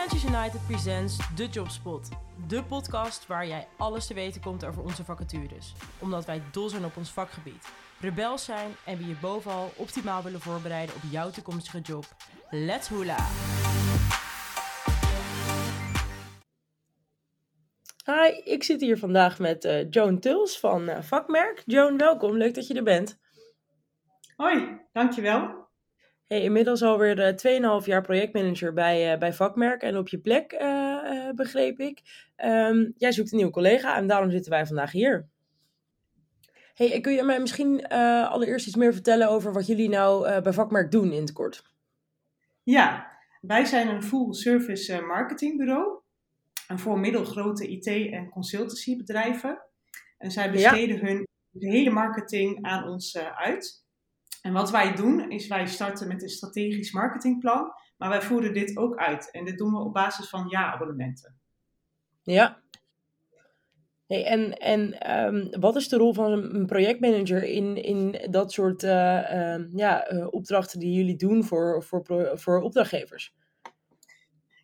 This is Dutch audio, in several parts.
Freelancers United presents The Jobspot. De podcast waar jij alles te weten komt over onze vacatures. Omdat wij dol zijn op ons vakgebied. Rebels zijn en we je bovenal optimaal willen voorbereiden op jouw toekomstige job. Let's hula! Hi, ik zit hier vandaag met uh, Joan Tuls van uh, Vakmerk. Joan, welkom. Leuk dat je er bent. Hoi, dankjewel. Hey, inmiddels alweer uh, 2,5 jaar projectmanager bij, uh, bij Vakmerk en op je plek, uh, begreep ik. Um, jij zoekt een nieuwe collega en daarom zitten wij vandaag hier. Hey, kun je mij misschien allereerst iets meer vertellen over wat jullie nou bij Vakmerk doen in het kort? Ja, wij zijn een full service marketingbureau voor middelgrote IT- en consultancybedrijven. En zij besteden ja. hun hele marketing aan ons uit. En wat wij doen, is wij starten met een strategisch marketingplan, maar wij voeren dit ook uit. En dit doen we op basis van ja-abonnementen. Ja. Hey, en en um, wat is de rol van een projectmanager in, in dat soort uh, uh, ja, uh, opdrachten die jullie doen voor, voor, voor opdrachtgevers?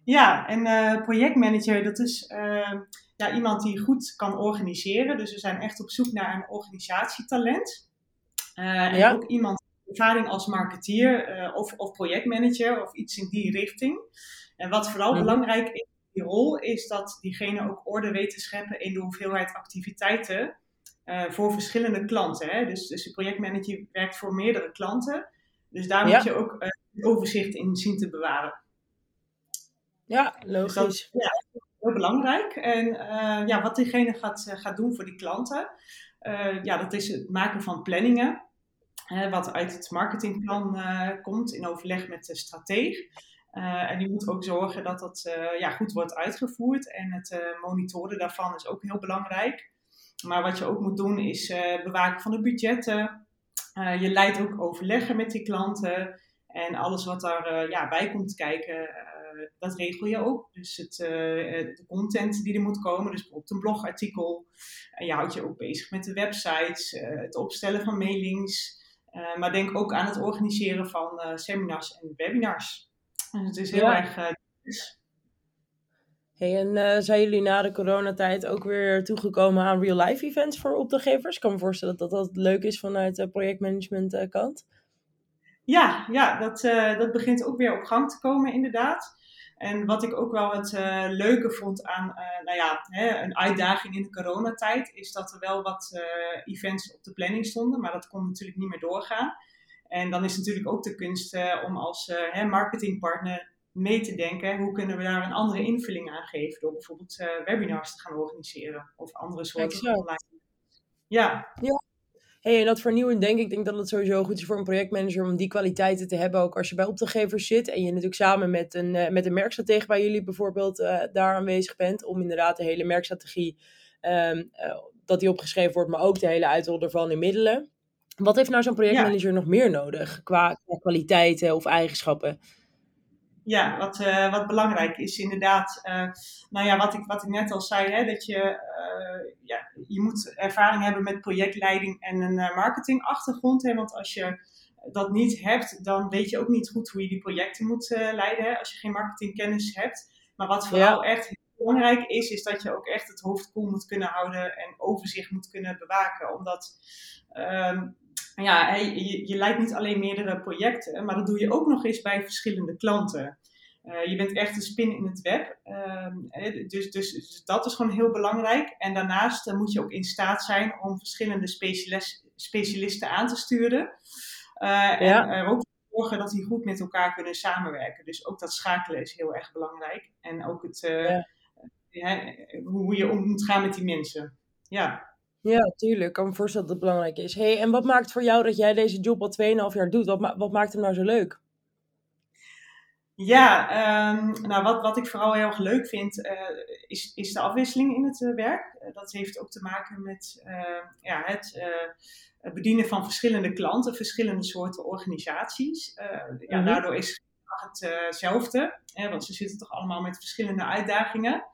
Ja, en eh, projectmanager, dat is ehm, ja, iemand die goed kan organiseren. Dus we zijn echt op zoek naar een organisatietalent. Eh, en ja. ook iemand ervaring als marketeer uh, of, of projectmanager of iets in die richting. En wat vooral mm. belangrijk is in die rol, is dat diegene ook orde weet te scheppen in de hoeveelheid activiteiten uh, voor verschillende klanten. Hè? Dus, dus de projectmanager werkt voor meerdere klanten. Dus daar ja. moet je ook uh, overzicht in zien te bewaren. Ja, logisch. Dus dat, ja, heel belangrijk. En ja, wat diegene gaat, gaat doen voor die klanten, ja, dat is het maken van planningen wat uit het marketingplan uh, komt in overleg met de strateeg. Uh, en die moet ook zorgen dat dat uh, ja, goed wordt uitgevoerd. En het monitoren daarvan is ook heel belangrijk. Maar wat je ook moet doen is bewaken van de budgetten. je leidt ook overleggen met die klanten. En alles wat daar ja, bij komt kijken, dat regel je ook. Dus het, de content die er moet komen, dus bijvoorbeeld een blogartikel. Je houdt je ook bezig met de websites, het opstellen van mailings. Uh, maar denk ook aan het organiseren van uh, seminars en webinars. Dus het is heel ja. erg. Uh, hey, en zijn jullie na de coronatijd ook weer toegekomen aan real-life events voor opdrachtgevers? Ik kan me voorstellen dat dat leuk is vanuit de projectmanagement kant. Ja, ja dat, dat begint ook weer op gang te komen, inderdaad. En wat ik ook wel het uh, leuke vond aan uh, nou ja, hè, een uitdaging in de coronatijd, is dat er wel wat uh, events op de planning stonden, maar dat kon natuurlijk niet meer doorgaan. En dan is natuurlijk ook de kunst om als hè, marketingpartner mee te denken, hoe kunnen we daar een andere invulling aan geven door bijvoorbeeld webinars te gaan organiseren of andere soorten online. Ja. ja, Hey, en dat vernieuwend denk ik, denk dat het sowieso goed is voor een projectmanager om die kwaliteiten te hebben, ook als je bij opdrachtgevers zit en je natuurlijk samen met een, uh, met een merkstratege bij jullie bijvoorbeeld uh, daar aanwezig bent, om inderdaad de hele merkstrategie, um, uh, dat die opgeschreven wordt, maar ook de hele uitrol ervan in middelen. Wat heeft nou zo'n projectmanager ja. nog meer nodig qua, qua kwaliteiten of eigenschappen? Ja, wat, uh, wat belangrijk is inderdaad, uh, nou ja, wat ik, wat ik net al zei, hè, dat je, uh, ja, je moet ervaring hebben met projectleiding en een marketingachtergrond. Hè, want als je dat niet hebt, dan weet je ook niet goed hoe je die projecten moet leiden, hè, als je geen marketingkennis hebt. Maar wat vooral ja. echt belangrijk is, is dat je ook echt het hoofd koel moet kunnen houden en overzicht moet kunnen bewaken. Omdat um, ja, je, je leidt niet alleen meerdere projecten, maar dat doe je ook nog eens bij verschillende klanten. Uh, je bent echt een spin in het web. Uh, dus, dus, dus, dat is gewoon heel belangrijk. En daarnaast uh, moet je ook in staat zijn om verschillende specialist, specialisten aan te sturen. Ja. En er ook voor zorgen dat die goed met elkaar kunnen samenwerken. Dus ook dat schakelen is heel erg belangrijk. En ook het, ja. hoe je om moet gaan met die mensen. Ja. Ja, tuurlijk. Ik kan me voorstellen dat het belangrijk is. Hey, en wat maakt voor jou dat jij deze job al 2,5 jaar doet? Wat, ma wat maakt hem nou zo leuk? Ja, um, nou wat, wat ik vooral heel erg leuk vind, uh, is, is de afwisseling in het uh, werk. Uh, dat heeft ook te maken met ja, het bedienen van verschillende klanten, verschillende soorten organisaties. ja, -hmm. Daardoor is het hetzelfde, want ze zitten toch allemaal met verschillende uitdagingen.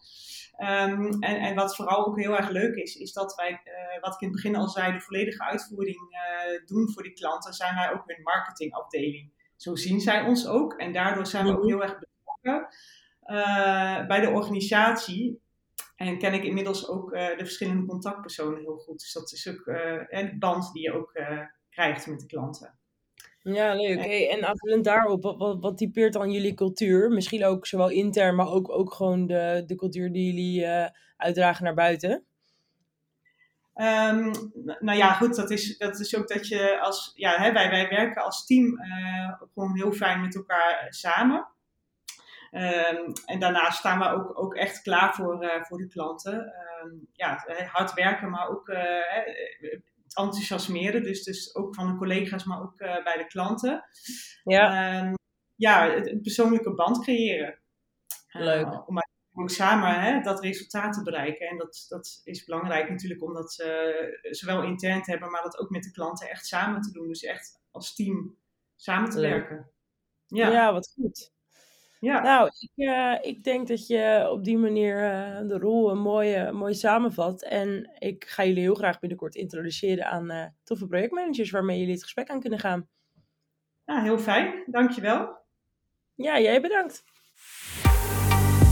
Um, en, en, wat vooral ook heel erg leuk is, is dat wij, uh, wat ik in het begin al zei, de volledige uitvoering uh, doen voor die klanten, zijn wij ook hun marketingafdeling. Zo zien zij ons ook en daardoor zijn we ook mhm. heel erg betrokken. bij de organisatie. En ken ik inmiddels ook de verschillende contactpersonen heel goed. Dus dat is ook een band die je ook krijgt met de klanten. Ja, leuk. Hey, en aanvullend daarop, wat, wat, typeert dan jullie cultuur? Misschien ook zowel intern, maar ook, ook gewoon de, de cultuur die jullie uh, uitdragen naar buiten? Um, nou ja, goed, dat is, dat is ook dat je als, ja, hè, wij, wij werken als team uh, gewoon heel fijn met elkaar samen. Um, en daarnaast staan we ook, ook echt klaar voor, uh, voor de klanten. Um, ja, hard werken, maar ook enthousiasmeren. Dus, dus ook van de collega's, maar ook uh, bij de klanten. Ja, um, ja het, persoonlijke band creëren. Leuk. Uh, om ook samen hè, dat resultaat te bereiken. En dat, dat is belangrijk natuurlijk om dat uh, zowel intern te hebben, maar dat ook met de klanten echt samen te doen. Dus echt als team samen te Leuk. werken. Ja. ja, wat goed. Ja. Nou, ik, uh, ik denk dat je op die manier uh, de rol een mooi, mooi samenvat. En ik ga jullie heel graag binnenkort introduceren aan uh, toffe projectmanagers waarmee jullie het gesprek aan kunnen gaan. Ja, heel fijn. Dankjewel. Ja, jij bedankt.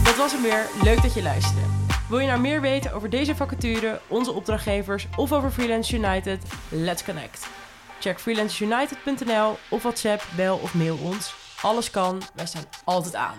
Dat was hem weer. Leuk dat je luisterde. Wil je nou meer weten over deze vacature, onze opdrachtgevers of over Freelance United? Let's connect. Check freelanceunited.nl of WhatsApp, bel of mail ons. Alles kan, wij staan altijd aan.